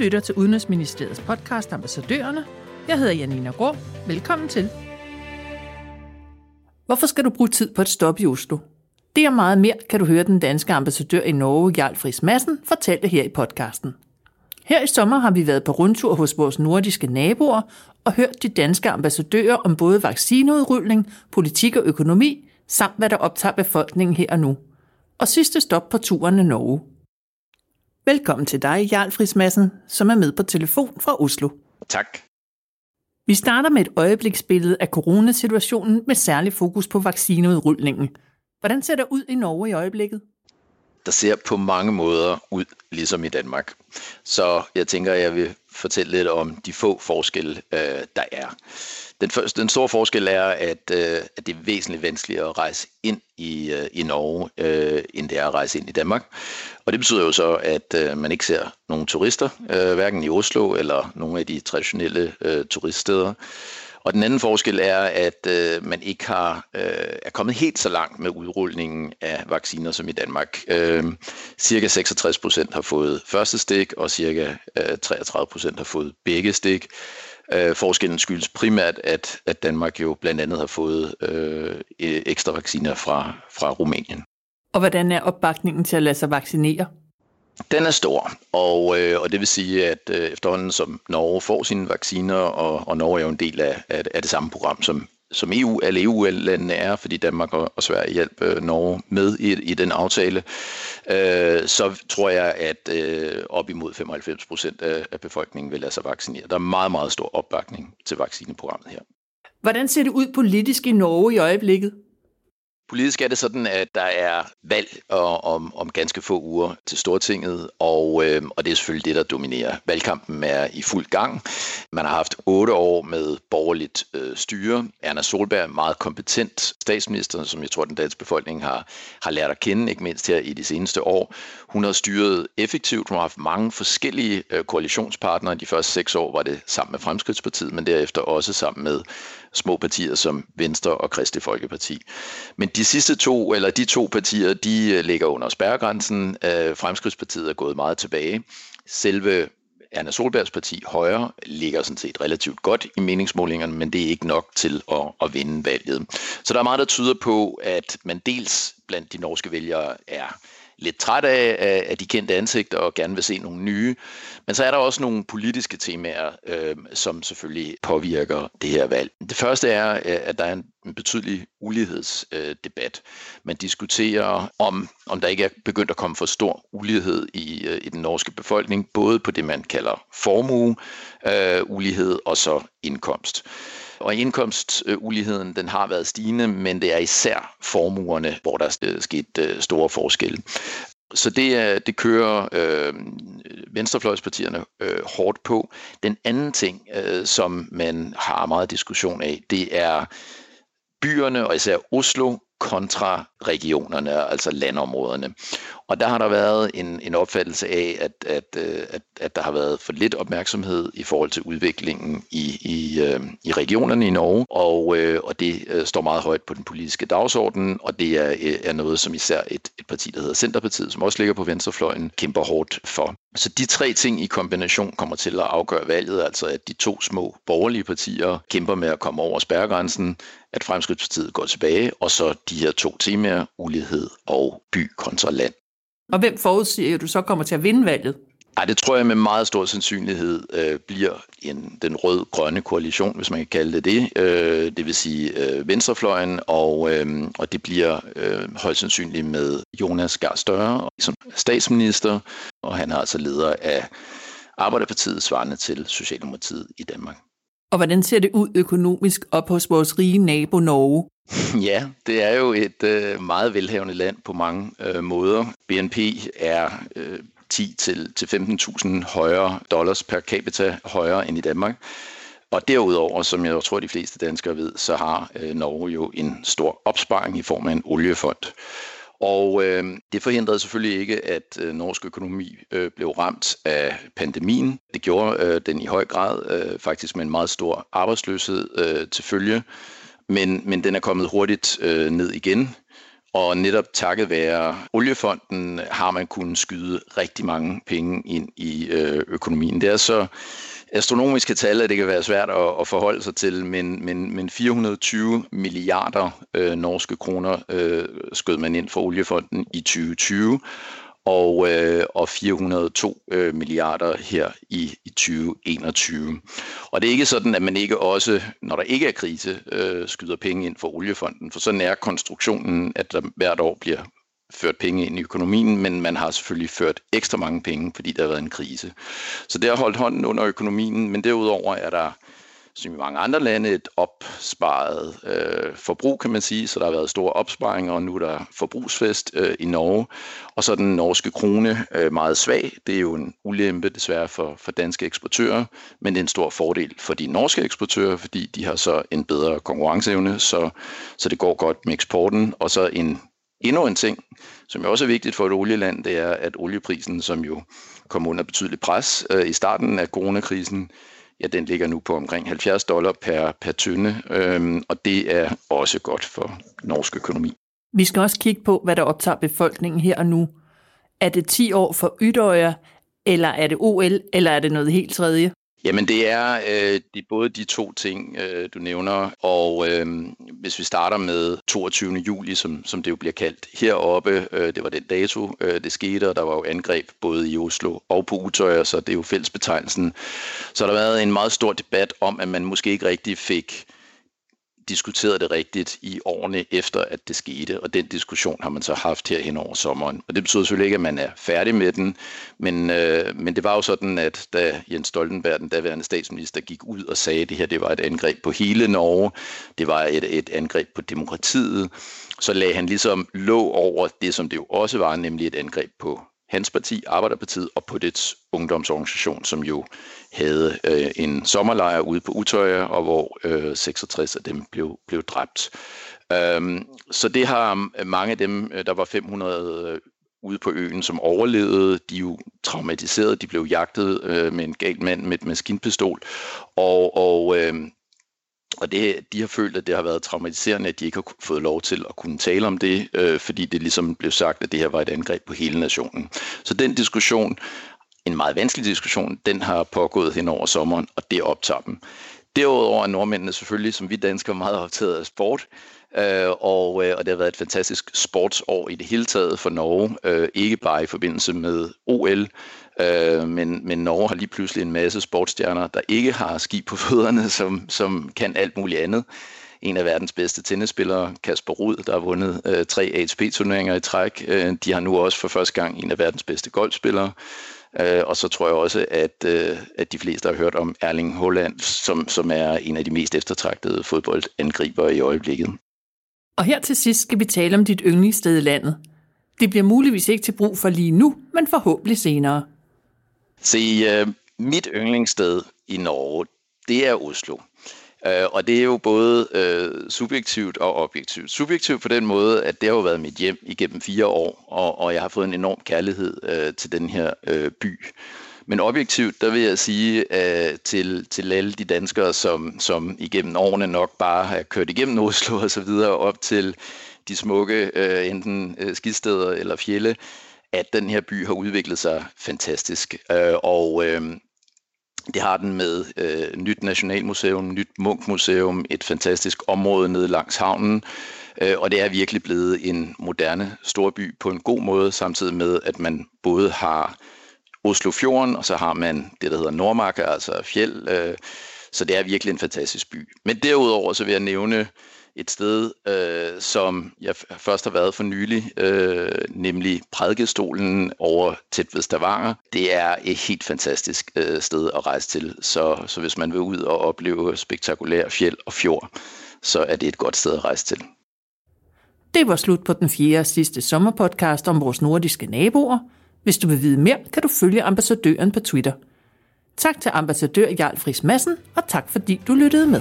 lytter til Udenrigsministeriets podcast Ambassadørerne. Jeg hedder Janina Grå. Velkommen til. Hvorfor skal du bruge tid på et stop i Oslo? Det og meget mere kan du høre den danske ambassadør i Norge, Jarl Friis Madsen, fortælle her i podcasten. Her i sommer har vi været på rundtur hos vores nordiske naboer og hørt de danske ambassadører om både vaccineudrulning, politik og økonomi, samt hvad der optager befolkningen her og nu. Og sidste stop på turen er Norge. Velkommen til dig, Jarl Friis Madsen, som er med på telefon fra Oslo. Tak. Vi starter med et øjebliksbillede af coronasituationen med særlig fokus på vaccineudrulningen. Hvordan ser det ud i Norge i øjeblikket? Der ser på mange måder ud ligesom i Danmark. Så jeg tænker, at jeg vil fortælle lidt om de få forskelle, øh, der er. Den, første, den store forskel er, at, øh, at det er væsentligt vanskeligere at rejse ind i, øh, i Norge, øh, end det er at rejse ind i Danmark. Og det betyder jo så, at øh, man ikke ser nogen turister, øh, hverken i Oslo eller nogle af de traditionelle øh, turiststeder. Og den anden forskel er, at øh, man ikke har øh, er kommet helt så langt med udrulningen af vacciner som i Danmark. Øh, cirka 66 procent har fået første stik, og cirka øh, 33 procent har fået begge stik. Øh, forskellen skyldes primært, at, at Danmark jo blandt andet har fået øh, ekstra vacciner fra, fra Rumænien. Og hvordan er opbakningen til at lade sig vaccinere? Den er stor, og, øh, og det vil sige, at øh, efterhånden som Norge får sine vacciner, og, og Norge er jo en del af, af, af det samme program, som, som EU, alle EU-landene er, fordi Danmark og, og Sverige hjælper øh, Norge med i, i den aftale, øh, så tror jeg, at øh, op imod 95 procent af, af befolkningen vil lade sig vaccinere. Der er meget, meget stor opbakning til vaccineprogrammet her. Hvordan ser det ud politisk i Norge i øjeblikket? Politisk er det sådan, at der er valg om, om ganske få uger til Stortinget, og, øh, og det er selvfølgelig det, der dominerer. Valgkampen er i fuld gang. Man har haft otte år med borgerligt øh, styre. Erna Solberg er meget kompetent statsminister, som jeg tror, den danske befolkning har, har lært at kende, ikke mindst her i de seneste år. Hun har styret effektivt. Hun har haft mange forskellige øh, koalitionspartnere. De første seks år var det sammen med Fremskridtspartiet, men derefter også sammen med små partier som Venstre og Kristelig Folkeparti. Men de sidste to, eller de to partier, de øh, ligger under spærregrænsen. Øh, Fremskridtspartiet er gået meget tilbage. Selve Erna Solbergs parti Højre ligger sådan set relativt godt i meningsmålingerne, men det er ikke nok til at, at vinde valget. Så der er meget, der tyder på, at man dels blandt de norske vælgere er lidt træt af, af de kendte ansigter og gerne vil se nogle nye. Men så er der også nogle politiske temaer, øh, som selvfølgelig påvirker det her valg. Det første er, at der er en en betydelig ulighedsdebat. Øh, man diskuterer, om, om der ikke er begyndt at komme for stor ulighed i, øh, i den norske befolkning, både på det, man kalder formue, øh, ulighed og så indkomst. Og indkomstuligheden den har været stigende, men det er især formuerne, hvor der er sket øh, store forskelle. Så det, det kører øh, venstrefløjspartierne øh, hårdt på. Den anden ting, øh, som man har meget diskussion af, det er byerne, og især Oslo, kontra regionerne, altså landområderne. Og der har der været en, en opfattelse af, at, at, øh, at, at der har været for lidt opmærksomhed i forhold til udviklingen i, i, øh, i regionerne i Norge, og, øh, og det står meget højt på den politiske dagsorden, og det er, er noget, som især et, et parti, der hedder Centerpartiet, som også ligger på venstrefløjen, kæmper hårdt for. Så de tre ting i kombination kommer til at afgøre valget, altså at de to små borgerlige partier kæmper med at komme over spærregrænsen, at Fremskridtspartiet går tilbage, og så de her to temaer, ulighed og by kontra land. Og hvem forudsiger du så kommer til at vinde valget? Ej, det tror jeg med meget stor sandsynlighed øh, bliver en, den rød-grønne koalition, hvis man kan kalde det det. Øh, det vil sige øh, venstrefløjen, og, øh, og det bliver øh, højst sandsynligt med Jonas Gahr Støre som statsminister, og han er altså leder af Arbejderpartiet svarende til Socialdemokratiet i Danmark. Og hvordan ser det ud økonomisk op hos vores rige nabo Norge? Ja, det er jo et øh, meget velhavende land på mange øh, måder. BNP er øh, 10 til, til 15.000 højere dollars per capita højere end i Danmark. Og derudover, som jeg tror de fleste danskere ved, så har øh, Norge jo en stor opsparing i form af en oliefond. Og øh, det forhindrede selvfølgelig ikke, at øh, norsk økonomi øh, blev ramt af pandemien. Det gjorde øh, den i høj grad, øh, faktisk med en meget stor arbejdsløshed øh, til følge. Men, men den er kommet hurtigt øh, ned igen. Og netop takket være oliefonden har man kunnet skyde rigtig mange penge ind i øh, økonomien. Det er så astronomiske tal, at det kan være svært at, at forholde sig til, men, men, men 420 milliarder øh, norske kroner øh, skød man ind for oliefonden i 2020, og, øh, og 402 øh, milliarder her i, i 2021. Og det er ikke sådan, at man ikke også, når der ikke er krise, øh, skyder penge ind for oliefonden, for sådan er konstruktionen, at der hvert år bliver ført penge ind i økonomien, men man har selvfølgelig ført ekstra mange penge, fordi der har været en krise. Så det har holdt hånden under økonomien, men derudover er der som i mange andre lande, et opsparet øh, forbrug, kan man sige, så der har været store opsparinger, og nu er der forbrugsfest øh, i Norge. Og så den norske krone øh, meget svag. Det er jo en ulempe desværre for, for danske eksportører, men det er en stor fordel for de norske eksportører, fordi de har så en bedre konkurrenceevne, så, så det går godt med eksporten. Og så en endnu en ting, som jo også er vigtigt for et olieland, det er, at olieprisen, som jo kom under betydeligt pres øh, i starten af coronakrisen, ja, den ligger nu på omkring 70 dollar per, per tynde, øhm, og det er også godt for norsk økonomi. Vi skal også kigge på, hvad der optager befolkningen her og nu. Er det 10 år for Ydøjer, eller er det OL, eller er det noget helt tredje? Jamen det er, øh, det er både de to ting, øh, du nævner, og øh, hvis vi starter med 22. juli, som, som det jo bliver kaldt heroppe, øh, det var den dato, øh, det skete, og der var jo angreb både i Oslo og på Utøya, så det er jo fællesbetegnelsen. Så der har været en meget stor debat om, at man måske ikke rigtig fik diskuteret det rigtigt i årene efter, at det skete, og den diskussion har man så haft her hen over sommeren. Og det betyder selvfølgelig ikke, at man er færdig med den, men, øh, men det var jo sådan, at da Jens Stoltenberg, den daværende statsminister, gik ud og sagde, at det her det var et angreb på hele Norge, det var et, et angreb på demokratiet, så lagde han ligesom lå over det, som det jo også var, nemlig et angreb på hans parti, Arbejderpartiet, og på dets ungdomsorganisation, som jo havde øh, en sommerlejr ude på Utøya, og hvor øh, 66 af dem blev, blev dræbt. Øhm, så det har mange af dem, øh, der var 500 øh, ude på øen, som overlevede, de er jo traumatiseret, de blev jagtet øh, med en gal mand med et maskinpistol, og, og øh, og det, de har følt, at det har været traumatiserende, at de ikke har fået lov til at kunne tale om det, øh, fordi det ligesom blev sagt, at det her var et angreb på hele nationen. Så den diskussion, en meget vanskelig diskussion, den har pågået hen over sommeren, og det optager dem. Derudover er nordmændene selvfølgelig, som vi danskere, meget optaget af sport, øh, og, øh, og det har været et fantastisk sportsår i det hele taget for Norge, øh, ikke bare i forbindelse med OL, Øh, men, men Norge har lige pludselig en masse sportsstjerner, der ikke har ski på fødderne, som, som kan alt muligt andet. En af verdens bedste tennisspillere, Kasper Rud, der har vundet øh, tre ATP-turneringer i træk. Øh, de har nu også for første gang en af verdens bedste golfspillere. Øh, og så tror jeg også, at, øh, at de fleste har hørt om Erling Haaland, som, som er en af de mest eftertragtede fodboldangriber i øjeblikket. Og her til sidst skal vi tale om dit yndlingssted i landet. Det bliver muligvis ikke til brug for lige nu, men forhåbentlig senere. Se, øh, mit yndlingssted i Norge, det er Oslo. Øh, og det er jo både øh, subjektivt og objektivt. Subjektivt på den måde, at det har jo været mit hjem igennem fire år, og, og jeg har fået en enorm kærlighed øh, til den her øh, by. Men objektivt, der vil jeg sige øh, til, til alle de danskere, som, som igennem årene nok bare har kørt igennem Oslo og så videre op til de smukke øh, enten øh, skidsteder eller fjelle, at den her by har udviklet sig fantastisk. Øh, og øh, det har den med øh, nyt nationalmuseum, nyt Munkmuseum, et fantastisk område nede langs havnen, øh, og det er virkelig blevet en moderne storby på en god måde, samtidig med, at man både har Oslofjorden, og så har man det, der hedder Nordmark, altså fjeld, øh, så det er virkelig en fantastisk by. Men derudover så vil jeg nævne et sted, øh, som jeg først har været for nylig, øh, nemlig prædikestolen over tæt ved Stavanger. Det er et helt fantastisk øh, sted at rejse til, så, så hvis man vil ud og opleve spektakulær fjeld og fjord, så er det et godt sted at rejse til. Det var slut på den fjerde sidste sommerpodcast om vores nordiske naboer. Hvis du vil vide mere, kan du følge ambassadøren på Twitter. Tak til ambassadør Jarl Friis Madsen, og tak fordi du lyttede med.